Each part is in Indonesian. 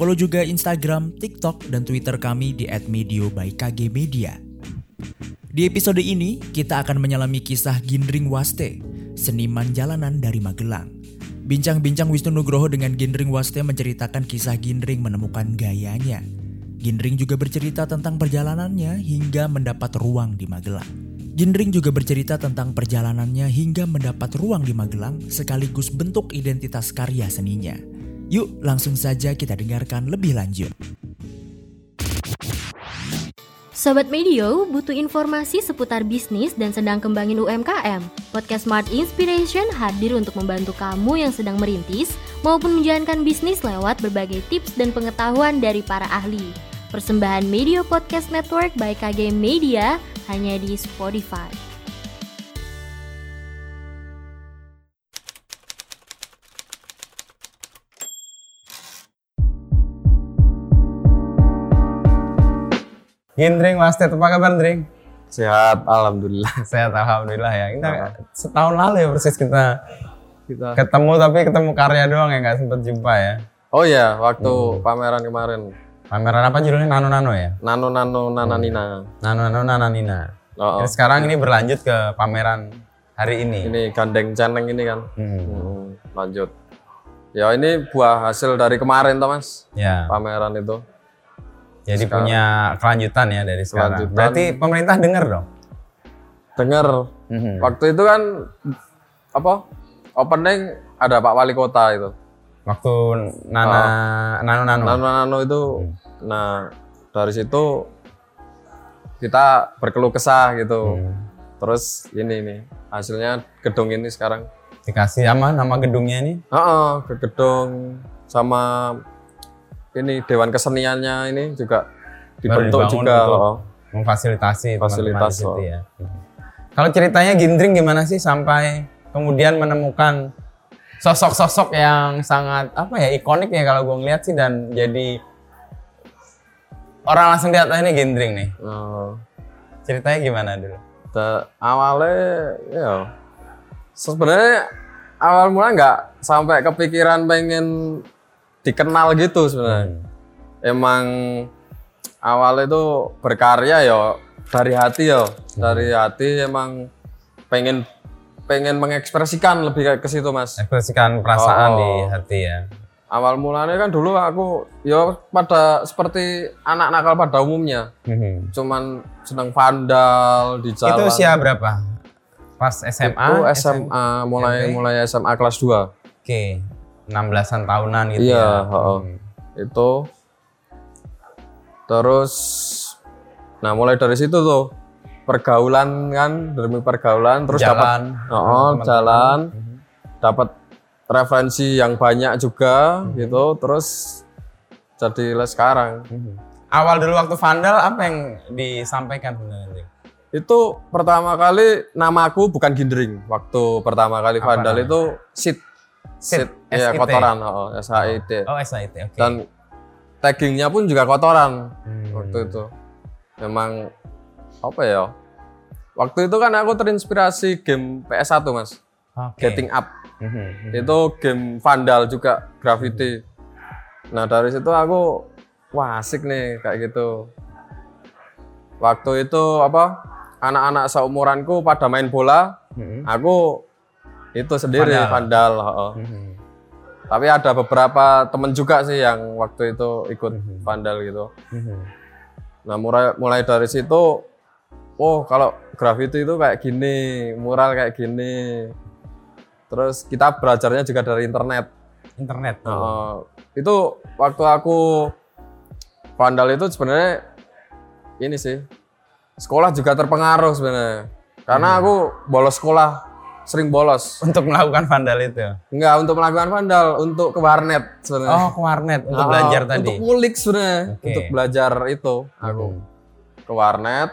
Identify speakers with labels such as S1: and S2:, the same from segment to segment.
S1: Follow juga Instagram, TikTok, dan Twitter kami di @medio by KG Media. Di episode ini, kita akan menyelami kisah Gindring Waste, seniman jalanan dari Magelang. Bincang-bincang Wisnu Nugroho dengan Gindring Waste menceritakan kisah Gindring menemukan gayanya. Gindring juga bercerita tentang perjalanannya hingga mendapat ruang di Magelang. Gindring juga bercerita tentang perjalanannya hingga mendapat ruang di Magelang sekaligus bentuk identitas karya seninya. Yuk langsung saja kita dengarkan lebih lanjut.
S2: Sobat Medio butuh informasi seputar bisnis dan sedang kembangin UMKM. Podcast Smart Inspiration hadir untuk membantu kamu yang sedang merintis maupun menjalankan bisnis lewat berbagai tips dan pengetahuan dari para ahli. Persembahan Media Podcast Network by KG Media hanya di Spotify.
S3: Gendring Mas Ted, apa kabar Dring?
S4: Sehat, alhamdulillah.
S3: Sehat alhamdulillah ya. Kita setahun lalu ya persis kita
S4: Kita.
S3: ketemu tapi ketemu karya doang ya nggak sempet jumpa ya.
S4: Oh iya, waktu pameran kemarin.
S3: Pameran apa judulnya Nano Nano ya?
S4: Nano Nano Nananina.
S3: Nano Nano Nananina.
S4: Oh, oh.
S3: Jadi sekarang ini berlanjut ke pameran hari ini.
S4: Ini gandeng caneng ini kan.
S3: Hmm.
S4: Hmm, lanjut. Ya ini buah hasil dari kemarin toh mas,
S3: Ya.
S4: pameran itu.
S3: Jadi
S4: sekarang.
S3: punya kelanjutan ya dari sekarang.
S4: Kelanjutan.
S3: Berarti pemerintah dengar dong.
S4: Dengar
S3: Mhm.
S4: waktu itu kan apa opening ada Pak Wali Kota itu.
S3: Waktu Nana Nano Nano.
S4: Nano Nano itu. Nah dari situ kita berkeluh kesah gitu.
S3: Hmm.
S4: Terus ini nih hasilnya gedung ini sekarang.
S3: Dikasih sama nama gedungnya ini.
S4: Heeh, ke gedung sama ini dewan keseniannya ini juga dibentuk juga.
S3: untuk
S4: oh.
S3: memfasilitasi
S4: Fasilitas,
S3: situ
S4: oh.
S3: ya. Kalau ceritanya Gindring gimana sih sampai kemudian menemukan sosok-sosok yang sangat apa ya ikonik ya kalau gue ngeliat sih dan jadi orang langsung lihat "Ah, ini Gindring nih.
S4: Oh.
S3: Ceritanya gimana dulu?
S4: Da- awalnya ya sebenarnya awal mula nggak sampai kepikiran pengen dikenal gitu sebenarnya.
S3: Hmm.
S4: Emang awalnya itu berkarya ya dari hati ya, dari hati emang pengen pengen mengekspresikan lebih ke situ mas.
S3: Ekspresikan perasaan
S4: Oh.
S3: di hati ya.
S4: Awal mulanya kan dulu aku ya pada seperti anak nakal pada umumnya,
S3: Mhm.
S4: cuman seneng vandal di jalan.
S3: Itu usia berapa? Pas SMA?
S4: Itu SMA, mulai
S3: SMP?
S4: mulai SMA kelas 2.
S3: Oke. 16-an tahunan gitu
S4: Iya,
S3: ya.
S4: heeh.
S3: Hmm.
S4: Itu terus nah mulai dari situ tuh pergaulan kan demi pergaulan terus dapat oh, jalan
S3: Mhm.
S4: dapat referensi yang banyak juga
S3: Mhm.
S4: gitu terus jadi les sekarang
S3: Mhm. Awal dulu waktu vandal apa yang disampaikan sebenarnya?
S4: itu pertama kali namaku bukan Gindring waktu pertama kali
S3: Apa
S4: vandal
S3: namanya?
S4: itu sit
S3: Sit,
S4: ya kotoran oh, SHIT
S3: Oh SIT, oke.
S4: dan taggingnya pun juga kotoran
S3: Hmm.
S4: waktu itu memang apa ya waktu itu kan aku terinspirasi game PS1 mas
S3: Oke.
S4: Getting Up
S3: Mhm.
S4: itu game vandal juga graffiti nah dari situ aku wah asik nih kayak gitu waktu itu apa anak-anak seumuranku pada main bola
S3: Mhm.
S4: aku itu sendiri
S3: Vandal.
S4: vandal, heeh.
S3: Mhm.
S4: tapi ada beberapa temen juga sih yang waktu itu ikut
S3: Mhm.
S4: vandal gitu
S3: Mhm.
S4: Nah mulai mulai dari situ, oh kalau graffiti itu kayak gini, mural kayak gini. Terus kita belajarnya juga dari internet.
S3: Internet.
S4: Nah, itu waktu aku vandal itu sebenarnya ini sih sekolah juga terpengaruh sebenarnya. Karena aku bolos sekolah sering bolos.
S3: Untuk melakukan vandal itu.
S4: Enggak untuk melakukan vandal, untuk ke warnet sebenarnya.
S3: Oh, ke warnet untuk
S4: Ah,
S3: belajar tadi.
S4: Untuk ngulik sebenarnya,
S3: Oke.
S4: untuk belajar itu aku
S3: Hmm.
S4: ke warnet.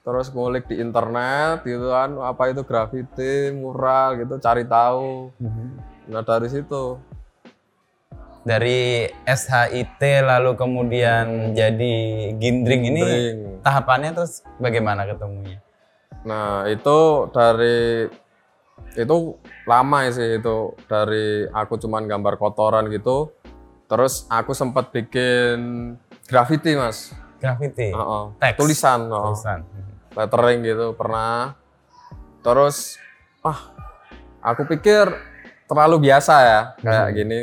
S4: Terus ngulik di internet gitu kan, apa itu graffiti, mural gitu, cari tahu.
S3: Mhm.
S4: Nah dari situ.
S3: Dari SHIT lalu kemudian jadi gindring ini
S4: Gindring.
S3: tahapannya terus bagaimana ketemunya?
S4: Nah itu dari itu lama sih itu dari aku cuman gambar kotoran gitu. Terus aku sempat bikin graffiti mas.
S3: Graffiti.
S4: Heeh.
S3: Teks.
S4: Tulisan. heeh.
S3: Tulisan.
S4: lettering gitu pernah terus ah aku pikir terlalu biasa ya kayak
S3: Hmm.
S4: gini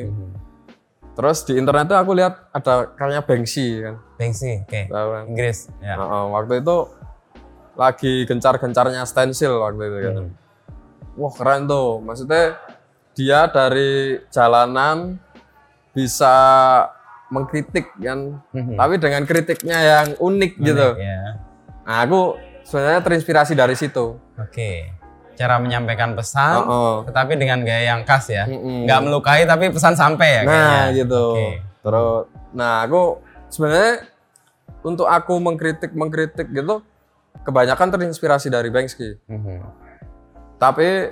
S4: terus di internet tuh aku lihat ada kayaknya Banksy kan
S3: Banksy, oke.
S4: Kan?
S3: Inggris. Ya.
S4: Heeh, waktu itu lagi gencar-gencarnya stensil waktu itu kan
S3: Hmm.
S4: wah keren tuh maksudnya dia dari jalanan bisa mengkritik kan
S3: Mhm.
S4: tapi dengan kritiknya yang unik gitu
S3: Ya.
S4: nah aku sebenarnya terinspirasi dari situ
S3: Oke. Cara menyampaikan pesan,
S4: Heeh.
S3: tetapi dengan gaya yang khas ya.
S4: Mm-mm.
S3: Nggak melukai tapi pesan sampai ya
S4: Nah,
S3: kayaknya.
S4: gitu.
S3: Oke.
S4: Terus nah, aku sebenarnya untuk aku mengkritik mengkritik gitu kebanyakan terinspirasi dari Banksy.
S3: Mhm.
S4: Tapi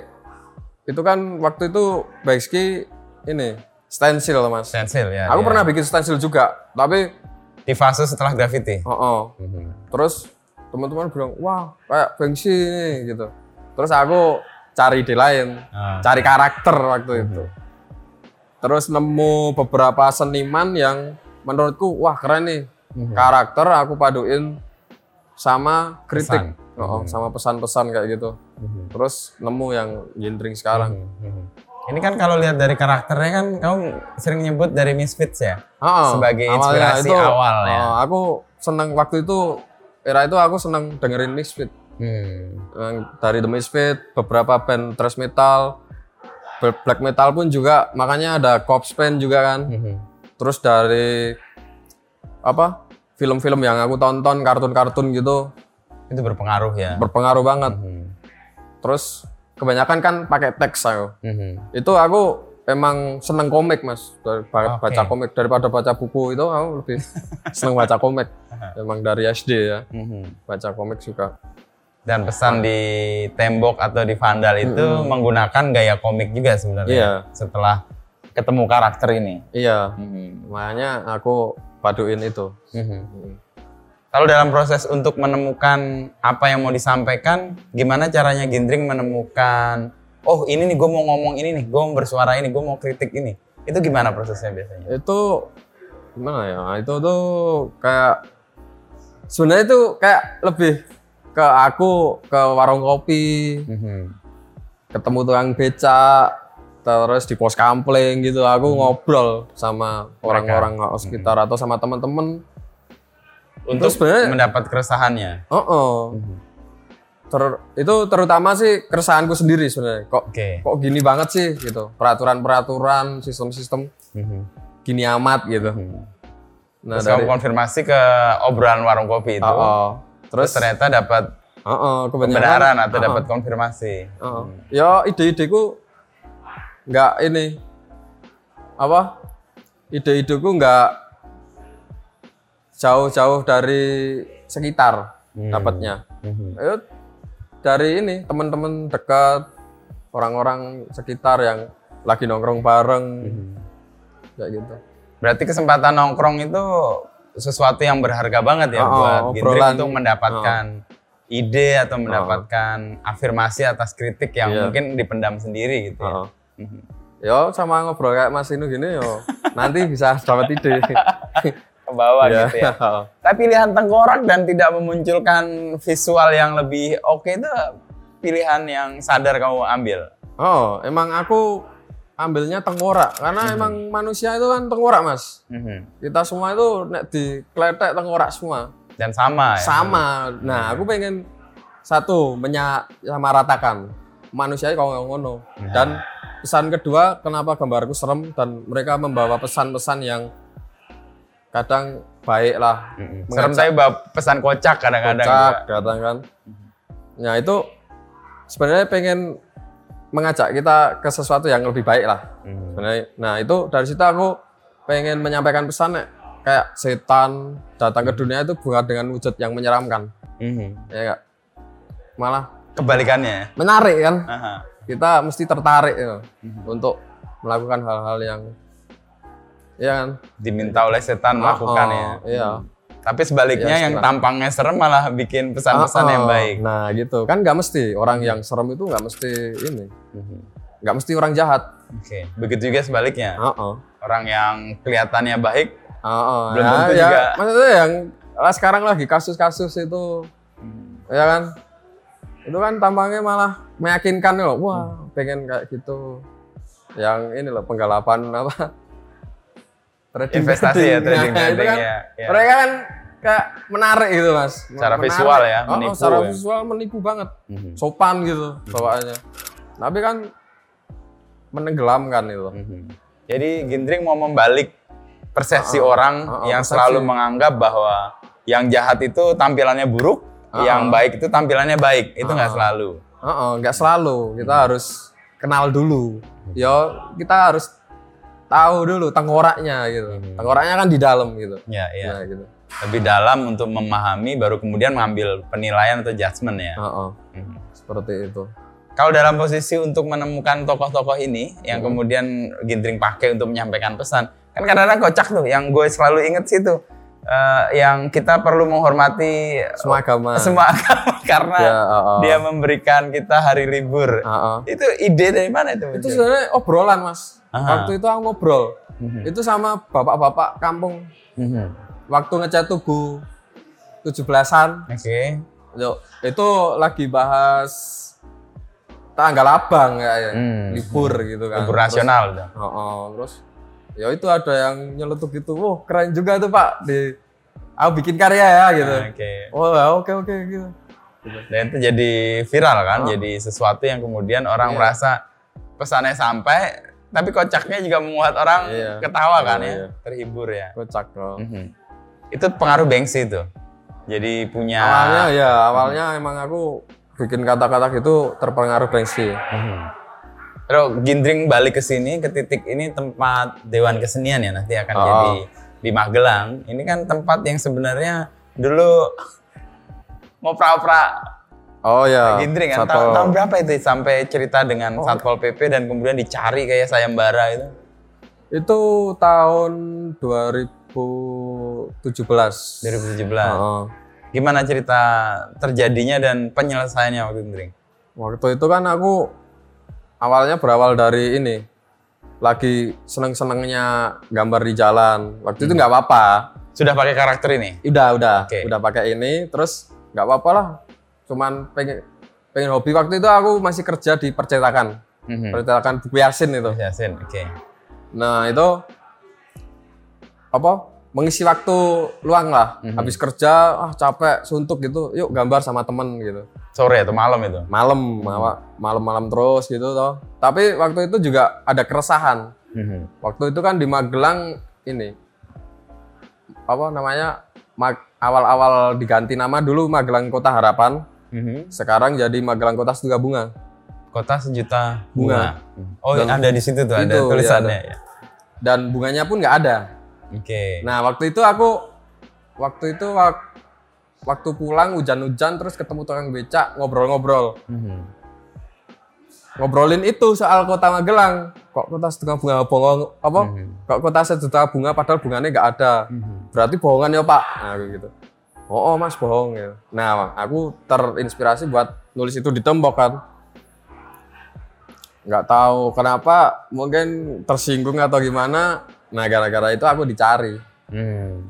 S4: itu kan waktu itu Banksy ini stensil, Mas.
S3: Stensil ya.
S4: aku
S3: dia.
S4: pernah bikin stensil juga, tapi
S3: di fase setelah graffiti.
S4: oh, oh. terus teman-teman bilang, "Wah, kayak Banksy ini." gitu. Terus aku cari ide lain,
S3: Ah.
S4: cari karakter waktu itu. Terus nemu beberapa seniman yang menurutku wah keren nih. Karakter aku paduin sama kritik.
S3: Pesan.
S4: Oh, sama pesan-pesan kayak gitu. Terus nemu yang gindring sekarang.
S3: Ini kan kalau lihat dari karakternya kan kamu sering nyebut dari Misfits ya.
S4: Oh,
S3: Sebagai inspirasi awal ya.
S4: oh, aku seneng waktu itu era itu aku seneng dengerin Misfit.
S3: Hmm.
S4: Dari The Misfit, beberapa band thrash metal, black metal pun juga makanya ada Corpse Paint juga kan.
S3: Mhm.
S4: Terus dari apa film-film yang aku tonton, kartun-kartun gitu
S3: Itu berpengaruh ya.
S4: berpengaruh banget.
S3: Mhm.
S4: Terus kebanyakan kan pakai teks aku.
S3: Mhm.
S4: Itu aku emang seneng komik mas,
S3: Oke.
S4: baca komik daripada baca buku itu aku lebih seneng baca komik. Emang dari SD ya,
S3: Mhm.
S4: baca komik suka.
S3: Dan pesan di tembok atau di vandal itu menggunakan gaya komik juga sebenarnya.
S4: Iya.
S3: Setelah ketemu karakter ini.
S4: Iya,
S3: Mhm.
S4: makanya aku paduin itu.
S3: Mhm. Kalau dalam proses untuk menemukan apa yang mau disampaikan, gimana caranya Gendring menemukan, oh ini nih gue mau ngomong ini nih, gue mau bersuara ini, gue mau kritik ini. Itu gimana prosesnya biasanya?
S4: Itu gimana ya? Itu tuh kayak sebenarnya itu kayak lebih ke aku ke warung kopi,
S3: Mhm.
S4: ketemu tukang beca, terus di pos kampling gitu. Aku ngobrol sama orang-orang sekitar atau sama teman-teman.
S3: Untuk
S4: sebenarnya-
S3: mendapat keresahannya.
S4: Oh, oh. Ter- itu terutama sih keresahanku sendiri sebenarnya. Kok
S3: Oke.
S4: kok gini banget sih gitu. Peraturan-peraturan, sistem-sistem
S3: Mhm.
S4: gini amat gitu. Nah,
S3: Terus
S4: dari
S3: kamu konfirmasi ke obrolan warung kopi itu.
S4: Oh, oh.
S3: Terus
S4: Terus
S3: ternyata dapat
S4: oh, oh,
S3: kebenaran atau
S4: oh,
S3: dapat konfirmasi.
S4: oh. Oh. Ya ide-ideku nggak ini apa? Ide-ideku nggak jauh-jauh dari sekitar dapatnya.
S3: Mhm.
S4: Ayo dari ini teman-teman dekat orang-orang sekitar yang lagi nongkrong bareng kayak gitu.
S3: Berarti kesempatan nongkrong itu sesuatu yang berharga banget ya
S4: Oh,
S3: buat
S4: oh, obrolan.
S3: untuk mendapatkan ide atau mendapatkan afirmasi atas kritik yang
S4: Iya.
S3: mungkin dipendam sendiri gitu ya.
S4: Oh. Yo sama ngobrol kayak Mas Inu gini yo nanti bisa dapat ide.
S3: Ke bawah
S4: Iya.
S3: gitu ya. Tapi pilihan tengkorak dan tidak memunculkan visual yang lebih oke itu pilihan yang sadar kamu ambil.
S4: Oh, emang aku ambilnya tengkorak karena emang manusia itu kan tengkorak, Mas.
S3: Mhm.
S4: Kita semua itu nek dikletek tengkorak semua.
S3: Dan sama ya.
S4: Sama. Nah, aku pengen satu menyamaratakan manusia kalau ngono. Dan pesan kedua, kenapa gambarku serem dan mereka membawa pesan-pesan yang kadang baik lah.
S3: Mhm. Serem
S4: Mengajak-
S3: saya bawa pesan kocak kadang-kadang.
S4: kocak kadang kan. Nah itu sebenarnya pengen mengajak kita ke sesuatu yang lebih baik lah.
S3: Hmm.
S4: Sebenarnya. Nah itu dari situ aku pengen menyampaikan pesan kayak setan datang ke dunia itu bukan dengan wujud yang menyeramkan,
S3: Mhm.
S4: ya enggak? Malah
S3: Kebalikannya.
S4: menarik kan?
S3: Aha.
S4: Kita mesti tertarik ya, untuk melakukan hal-hal yang ya kan?
S3: Diminta oleh setan melakukan
S4: Oh,
S3: ya.
S4: Iya.
S3: Tapi sebaliknya
S4: Iya,
S3: yang tampangnya serem malah bikin pesan-pesan
S4: Ah,
S3: yang baik.
S4: Nah gitu kan nggak mesti orang yang serem itu nggak mesti ini,
S3: Mhm.
S4: nggak mesti orang jahat.
S3: Oke. Begitu juga sebaliknya.
S4: Heeh.
S3: Orang yang kelihatannya baik
S4: Heeh.
S3: Belum
S4: ya,
S3: tentu
S4: ya,
S3: juga.
S4: Maksudnya yang lah sekarang lagi kasus-kasus itu, ya kan? Itu kan tampangnya malah meyakinkan loh. Wah, pengen kayak gitu. Yang ini loh penggalapan apa? Trading
S3: investasi ya
S4: trading.
S3: trading
S4: Nah, itu
S3: trading
S4: kan
S3: ya. ya.
S4: Mereka kan kayak menarik gitu mas.
S3: Secara
S4: Menarik.
S3: visual ya,
S4: Oh,
S3: menipu
S4: secara
S3: ya.
S4: visual menipu banget.
S3: Mhm.
S4: Sopan gitu bawaannya. Tapi kan menenggelamkan itu.
S3: Mhm. Jadi Gindring mau membalik persepsi
S4: Ah,
S3: orang
S4: ah,
S3: yang
S4: persepsi.
S3: selalu menganggap bahwa yang jahat itu tampilannya buruk,
S4: Ah,
S3: yang
S4: ah.
S3: baik itu tampilannya baik. Itu nggak
S4: Ah.
S3: selalu.
S4: Heeh, nggak selalu. Kita harus kenal dulu. Yo, kita harus tahu dulu tengkoraknya gitu.
S3: Hmm.
S4: Tengkoraknya kan di dalam gitu.
S3: Ya, ya.
S4: Nah, gitu.
S3: Lebih dalam untuk memahami baru kemudian mengambil penilaian atau judgement ya.
S4: Heeh,
S3: Mhm.
S4: seperti itu.
S3: Kalau dalam posisi untuk menemukan tokoh-tokoh ini yang
S4: Hmm.
S3: kemudian Gindring pakai untuk menyampaikan pesan, kan kadang-kadang kocak tuh. Yang gue selalu inget sih tuh, eh, yang kita perlu menghormati
S4: Semua agama.
S3: semua agama karena
S4: Ya, heeh.
S3: dia memberikan kita hari libur.
S4: Heeh.
S3: Itu ide dari mana itu?
S4: Itu sebenarnya obrolan, Mas.
S3: Aha.
S4: Waktu itu aku ngobrol.
S3: Mhm.
S4: Itu sama bapak-bapak kampung
S3: Mhm.
S4: waktu ngecat tugu 17-an.
S3: Oke.
S4: Yuk, itu lagi bahas tanggal abang kayaknya.
S3: Hmm.
S4: Libur gitu kan.
S3: Libur
S4: Terus-
S3: nasional tuh.
S4: Oh, oh, terus ya itu ada yang nyeletuk gitu, wah keren juga tuh pak di aku bikin karya ya gitu.
S3: Oke.
S4: Oh ya, oke oke gitu.
S3: Dan itu jadi viral kan,
S4: Oh.
S3: jadi sesuatu yang kemudian orang
S4: Iya.
S3: merasa pesannya sampai, tapi kocaknya juga membuat orang
S4: Iya.
S3: ketawa kan
S4: Iya,
S3: ya,
S4: iya.
S3: terhibur ya.
S4: Kocak loh.
S3: Mhm. Itu pengaruh Banksy itu. Jadi punya
S4: Awalnya ya, awalnya emang aku bikin kata-kata gitu terpengaruh Banksy.
S3: Mhm. Terus Gindring balik ke sini ke titik ini tempat Dewan Kesenian ya nanti akan
S4: Oh.
S3: jadi di Magelang. Ini kan tempat yang sebenarnya dulu mau pra-pra
S4: Oh ya.
S3: Gindring kan. Tahun, tahun berapa itu sampai cerita dengan
S4: Oh.
S3: Satpol PP dan kemudian dicari kayak sayembara itu?
S4: Itu tahun 2017.
S3: 2017.
S4: Heeh.
S3: Gimana cerita terjadinya dan penyelesaiannya waktu Gindring?
S4: Waktu itu kan aku awalnya berawal dari ini lagi seneng-senengnya gambar di jalan. Waktu itu nggak apa-apa.
S3: Sudah pakai karakter ini?
S4: Udah, udah,
S3: Oke.
S4: udah pakai ini. Terus nggak apa-apa lah. Cuman pengen pengen hobi. Waktu itu aku masih kerja di percetakan,
S3: Mhm.
S4: percetakan buku Yasin itu.
S3: Yasin, oke.
S4: Nah itu apa? Mengisi waktu luang lah.
S3: Mhm.
S4: Habis kerja, ah capek, suntuk gitu. Yuk gambar sama temen gitu.
S3: Sore atau malam itu?
S4: malam mawa- malam-malam terus gitu toh tapi waktu itu juga ada keresahan
S3: Mhm.
S4: waktu itu kan di Magelang ini apa namanya Mag- awal-awal diganti nama dulu Magelang Kota Harapan
S3: Mhm.
S4: sekarang jadi Magelang Kota Setuga Bunga
S3: Kota sejuta
S4: Bunga.
S3: bunga. Oh,
S4: Dan-
S3: ada di situ tuh, ada
S4: Itu, iya,
S3: tulisannya
S4: ada.
S3: ya.
S4: dan bunganya pun nggak ada
S3: Oke.
S4: nah waktu itu aku waktu itu wak- waktu pulang hujan-hujan terus ketemu tukang becak ngobrol-ngobrol
S3: Mhm.
S4: ngobrolin itu soal kota Magelang. Kok kota setengah bunga bohong apa?
S3: Mhm.
S4: Kok kota sejuta bunga padahal bunganya nggak ada.
S3: Mhm.
S4: Berarti bohongan ya Pak. Nah gitu. Oh, oh mas bohong ya. Nah aku terinspirasi buat nulis itu di tembok kan. Nggak tahu kenapa, mungkin tersinggung atau gimana. Nah gara-gara itu aku dicari.
S3: Hmm.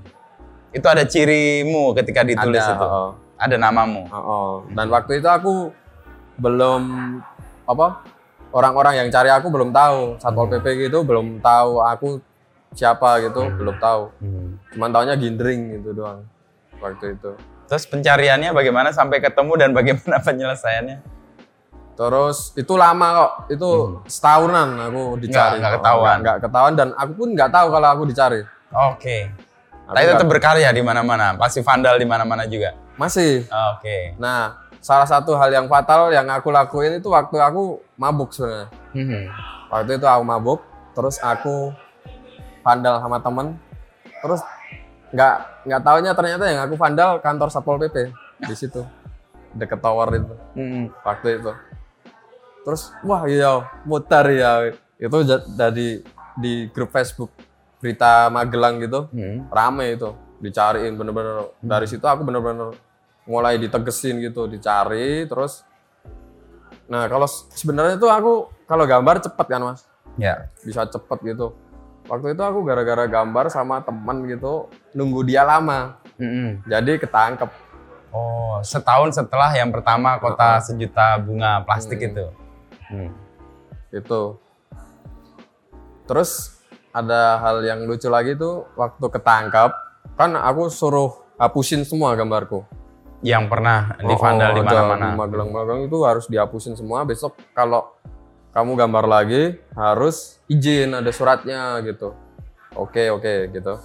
S3: Itu ada cirimu ketika ditulis
S4: Ada,
S3: itu.
S4: oh.
S3: Ada namamu.
S4: Oh, oh. Dan waktu itu aku belum apa orang-orang yang cari aku belum tahu satpol pp gitu belum tahu aku siapa gitu belum tahu
S3: Hmm.
S4: cuman taunya gindring gitu doang waktu itu
S3: Terus pencariannya bagaimana sampai ketemu dan bagaimana penyelesaiannya?
S4: Terus itu lama kok itu setahunan aku dicari
S3: Nggak- nggak ketahuan.
S4: nggak, nggak ketahuan dan aku pun nggak tahu kalau aku dicari
S3: Oke.
S4: Aku
S3: Tapi tetap berkarya di mana-mana. Pasti vandal di mana-mana juga.
S4: masih
S3: Oke.
S4: nah salah satu hal yang fatal yang aku lakuin itu waktu aku mabuk sebenarnya.
S3: Mhm.
S4: Waktu itu aku mabuk, terus aku vandal sama temen, terus nggak nggak taunya ternyata yang aku vandal kantor satpol pp di situ deket tower itu
S3: Mhm.
S4: waktu itu. Terus wah iya mutar ya itu dari di grup Facebook berita Magelang gitu
S3: Mhm.
S4: rame itu dicariin bener-bener dari situ aku bener-bener mulai ditegesin gitu dicari terus nah kalau sebenarnya tuh aku kalau gambar cepet kan mas
S3: Ya.
S4: bisa cepet gitu waktu itu aku gara-gara gambar sama temen gitu nunggu dia lama
S3: Mhm.
S4: jadi ketangkep
S3: Oh, setahun setelah yang pertama kota sejuta bunga plastik
S4: Hmm.
S3: itu. Hmm.
S4: gitu terus ada hal yang lucu lagi tuh waktu ketangkap kan aku suruh hapusin semua gambarku
S3: Yang pernah di vandal di
S4: Oh, ada
S3: mana-mana.
S4: Di Magelang-Magelang itu harus dihapusin semua. Besok kalau kamu gambar lagi harus izin ada suratnya gitu. Oke oke gitu.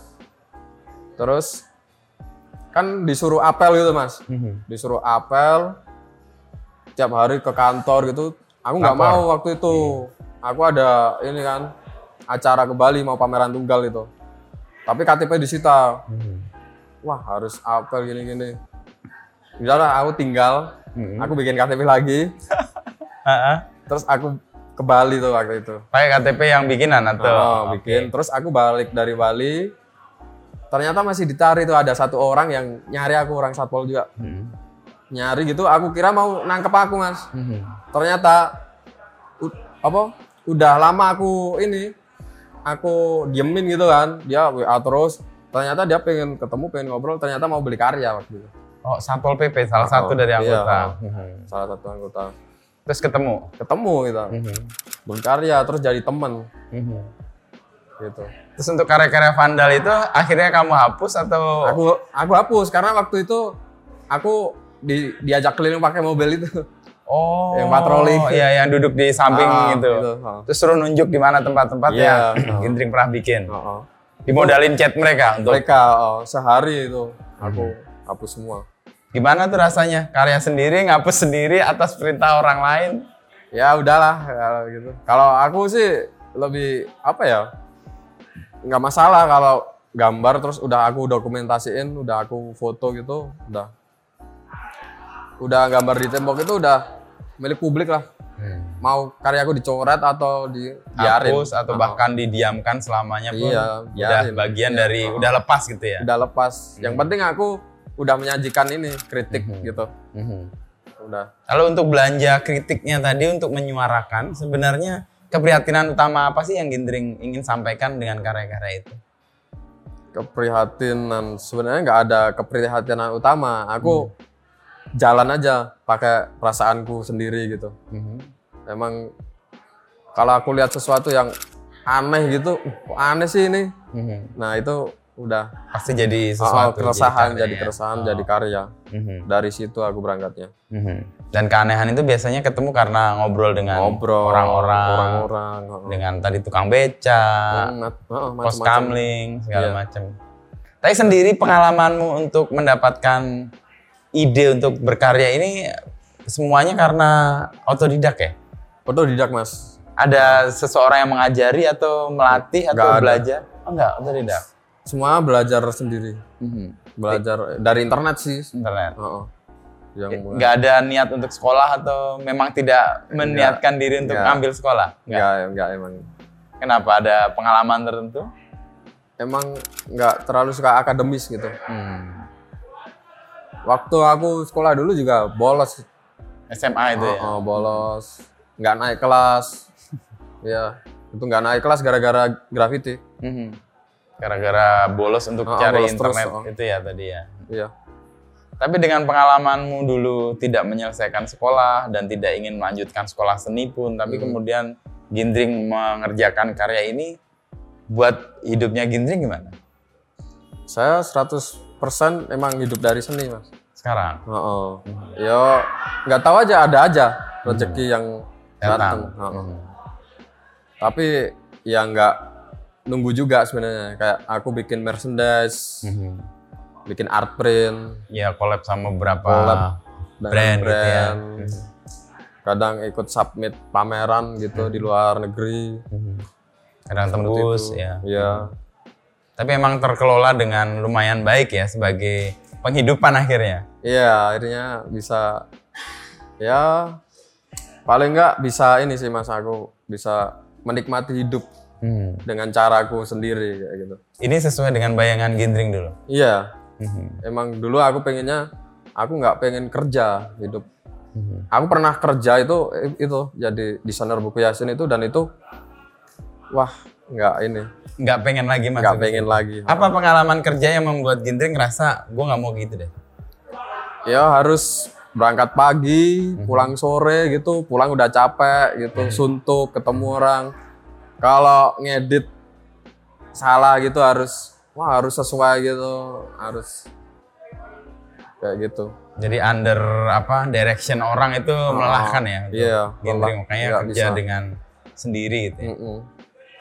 S4: Terus kan disuruh apel gitu mas,
S3: Mhm.
S4: disuruh apel tiap hari ke kantor gitu. Aku nggak mau waktu itu. Aku ada ini kan acara ke Bali mau pameran tunggal itu. Tapi KTP disita.
S3: Mhm.
S4: Wah harus apel gini-gini. Udahlah aku tinggal,
S3: Mhm.
S4: aku bikin KTP lagi, terus aku ke Bali tuh waktu itu.
S3: Pakai KTP yang bikinan atau?
S4: Oh, bikin. Terus aku balik dari Bali. Ternyata masih dicari tuh ada satu orang yang nyari aku orang satpol juga.
S3: Mhm.
S4: Nyari gitu, aku kira mau nangkep aku mas.
S3: Mhm.
S4: Ternyata u- apa? Udah lama aku ini, aku diemin gitu kan. Dia WA terus. Ternyata dia pengen ketemu, pengen ngobrol. Ternyata mau beli karya waktu itu.
S3: Oh, Satpol PP salah
S4: Oh,
S3: satu dari
S4: iya.
S3: anggota. Mhm.
S4: Salah satu anggota.
S3: Terus ketemu.
S4: Ketemu gitu.
S3: Mhm.
S4: Beli karya, terus jadi temen
S3: Mhm.
S4: gitu.
S3: Terus untuk karya-karya vandal itu akhirnya kamu hapus atau?
S4: aku aku hapus karena waktu itu aku di, diajak keliling pakai mobil itu
S3: Oh,
S4: Yang patroli.
S3: Iya, yang duduk di samping
S4: Ah,
S3: gitu.
S4: gitu, ah.
S3: Terus suruh nunjuk di mana tempat-tempat
S4: Iya.
S3: yang Gindring pernah bikin.
S4: Oh, oh.
S3: Dimodalin chat mereka untuk
S4: mereka oh, sehari itu aku hapus semua
S3: gimana tuh rasanya? Karya sendiri, ngapus sendiri atas perintah orang lain.
S4: ya udahlah kalau gitu kalau aku sih lebih apa ya nggak masalah kalau gambar terus udah aku dokumentasiin udah aku foto gitu udah udah gambar di tembok itu udah milik publik lah mau karyaku dicoret atau di biarin
S3: Hapus atau
S4: Oh.
S3: bahkan didiamkan selamanya pun
S4: Iya,
S3: udah
S4: biarin.
S3: bagian
S4: Iya.
S3: dari
S4: Oh.
S3: udah lepas gitu ya.
S4: udah lepas. Yang penting aku udah menyajikan ini kritik
S3: Mhm.
S4: gitu.
S3: Mhm.
S4: Udah.
S3: Lalu untuk belanja kritiknya tadi untuk menyuarakan sebenarnya keprihatinan utama apa sih yang Gindring ingin sampaikan dengan karya-karya itu?
S4: Keprihatinan sebenarnya nggak ada keprihatinan utama. Aku jalan aja pakai perasaanku sendiri gitu.
S3: Mhm.
S4: Emang kalau aku lihat sesuatu yang aneh gitu, "Uh, kok aneh sih ini.
S3: Mhm.
S4: Nah itu udah
S3: Pasti jadi
S4: oh,
S3: sesuatu.
S4: keresahan,
S3: karya
S4: jadi
S3: ya.
S4: keresahan,
S3: Oh.
S4: jadi karya.
S3: Mhm.
S4: Dari situ aku berangkatnya.
S3: Mhm. Dan keanehan itu biasanya ketemu karena ngobrol dengan
S4: Ngobrol
S3: orang-orang,
S4: orang-orang. oh.
S3: dengan tadi tukang beca,
S4: Hmm, oh,
S3: pos kamling, segala
S4: Iya.
S3: macam. Tapi sendiri pengalamanmu untuk mendapatkan ide untuk berkarya ini semuanya karena otodidak ya?
S4: Otodidak mas.
S3: Ada seseorang yang mengajari atau melatih atau
S4: Nggak ada.
S3: belajar? Oh enggak, otodidak.
S4: Semua belajar sendiri.
S3: Mhm.
S4: Belajar dari internet sih.
S3: Internet.
S4: Oh, oh. Yang
S3: Enggak ada niat untuk sekolah atau memang tidak meniatkan diri untuk
S4: Nggak.
S3: ngambil sekolah? Enggak.
S4: Enggak, enggak emang.
S3: Kenapa? Ada pengalaman tertentu?
S4: Emang enggak terlalu suka akademis gitu.
S3: Hmm.
S4: Waktu aku sekolah dulu juga bolos.
S3: SMA itu ya?
S4: Oh, oh, bolos. Enggak naik kelas. ya, itu enggak naik kelas gara-gara graffiti.
S3: Mhm. Gara-gara bolos untuk
S4: Oh,
S3: cari
S4: bolos terus,
S3: internet
S4: oh.
S3: itu ya tadi ya.
S4: Iya.
S3: Tapi dengan pengalamanmu dulu tidak menyelesaikan sekolah dan tidak ingin melanjutkan sekolah seni pun, tapi
S4: Hmm.
S3: kemudian Gindring mengerjakan karya ini, buat hidupnya Gindring gimana
S4: Saya 100% emang hidup dari seni, Mas.
S3: sekarang?
S4: Oh, oh. Yo, nggak tahu aja ada aja rezeki yang datang. Oh, oh.
S3: Mhm.
S4: Tapi ya nggak nunggu juga sebenarnya. Kayak aku bikin merchandise,
S3: Mhm.
S4: bikin art print,
S3: Ya collab sama beberapa
S4: Collab. dengan
S3: Brand gitu ya.
S4: Kadang ikut submit pameran gitu di luar negeri.
S3: Kadang
S4: Seperti
S3: tembus
S4: itu.
S3: ya.
S4: Iya.
S3: Tapi emang terkelola dengan lumayan baik ya sebagai penghidupan akhirnya.
S4: Iya, akhirnya bisa ya paling enggak bisa ini sih Mas aku bisa menikmati hidup dengan caraku sendiri kayak gitu.
S3: Ini sesuai dengan bayangan Gindring dulu.
S4: Iya. Emang dulu aku pengennya aku nggak pengen kerja hidup. Aku pernah kerja itu itu jadi desainer buku Yasin itu dan itu wah nggak ini
S3: Nggak pengen lagi mas.
S4: nggak pengen lagi.
S3: Apa pengalaman kerja yang membuat Gindring ngerasa gue nggak mau gitu deh?
S4: Ya harus berangkat pagi, pulang sore gitu, pulang udah capek gitu, suntuk, ketemu orang. Kalau ngedit salah gitu harus wah harus sesuai gitu, harus kayak gitu.
S3: Jadi under apa direction orang itu melelahkan ya? untuk
S4: iya,
S3: Gindring makanya
S4: Nggak
S3: kerja
S4: bisa.
S3: dengan sendiri gitu. ya.
S4: Mm-mm.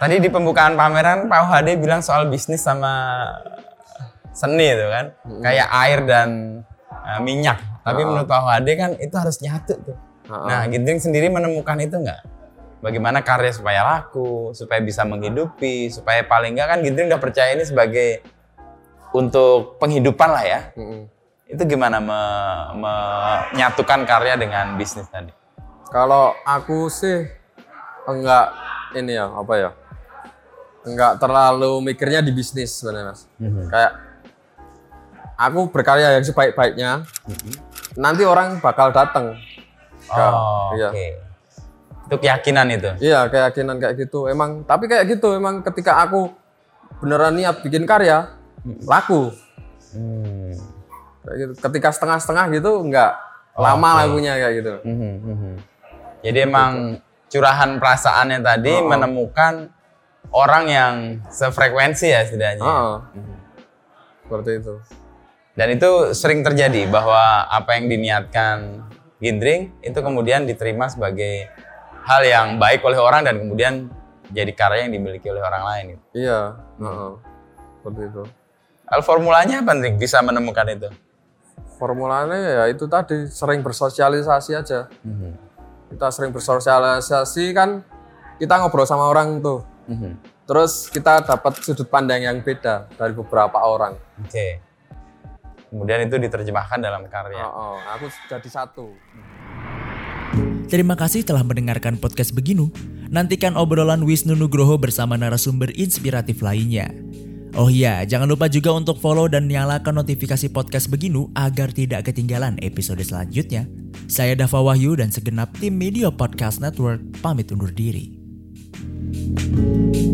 S3: Tadi di pembukaan pameran Pak UHD bilang soal bisnis sama seni itu kan, kayak air dan uh, minyak. Tapi menurut Pak UHD kan itu harus nyatu tuh. Nah, Gindring sendiri menemukan itu nggak? Bagaimana karya supaya laku, supaya bisa menghidupi, supaya paling nggak kan Gindring udah percaya ini sebagai untuk penghidupan lah ya.
S4: Mm-mm.
S3: Itu gimana me- menyatukan karya dengan bisnis tadi?
S4: Kalau aku sih enggak ini ya apa ya enggak terlalu mikirnya di bisnis sebenarnya mas kayak aku berkarya yang sebaik-baiknya nanti orang bakal datang
S3: Oh,
S4: iya.
S3: oke. Itu keyakinan itu.
S4: iya keyakinan kayak gitu emang tapi kayak gitu emang ketika aku beneran niat bikin karya laku
S3: Hmm.
S4: kayak gitu ketika setengah-setengah gitu enggak lama lagunya kayak gitu
S3: Mhm, mhm. Jadi emang curahan perasaannya tadi
S4: Oh.
S3: menemukan orang yang sefrekuensi ya setidaknya.
S4: Heeh. seperti itu
S3: Dan itu sering terjadi bahwa apa yang diniatkan Gindring itu kemudian diterima sebagai hal yang baik oleh orang dan kemudian jadi karya yang dimiliki oleh orang lain. gitu.
S4: iya heeh. seperti itu
S3: Hal formulanya apa Ndring bisa menemukan itu?
S4: formulanya ya itu tadi sering bersosialisasi aja kita sering bersosialisasi kan kita ngobrol sama orang tuh
S3: Mhm.
S4: terus kita dapat sudut pandang yang beda dari beberapa orang
S3: Oke. Kemudian itu diterjemahkan dalam karya.
S4: Oh, oh, aku jadi satu
S1: Terima kasih telah mendengarkan podcast Beginu. Nantikan obrolan Wisnu Nugroho bersama narasumber inspiratif lainnya. Oh iya, jangan lupa juga untuk follow dan nyalakan notifikasi podcast Beginu agar tidak ketinggalan episode selanjutnya. Saya Dava Wahyu dan segenap tim Media Podcast Network pamit undur diri. Música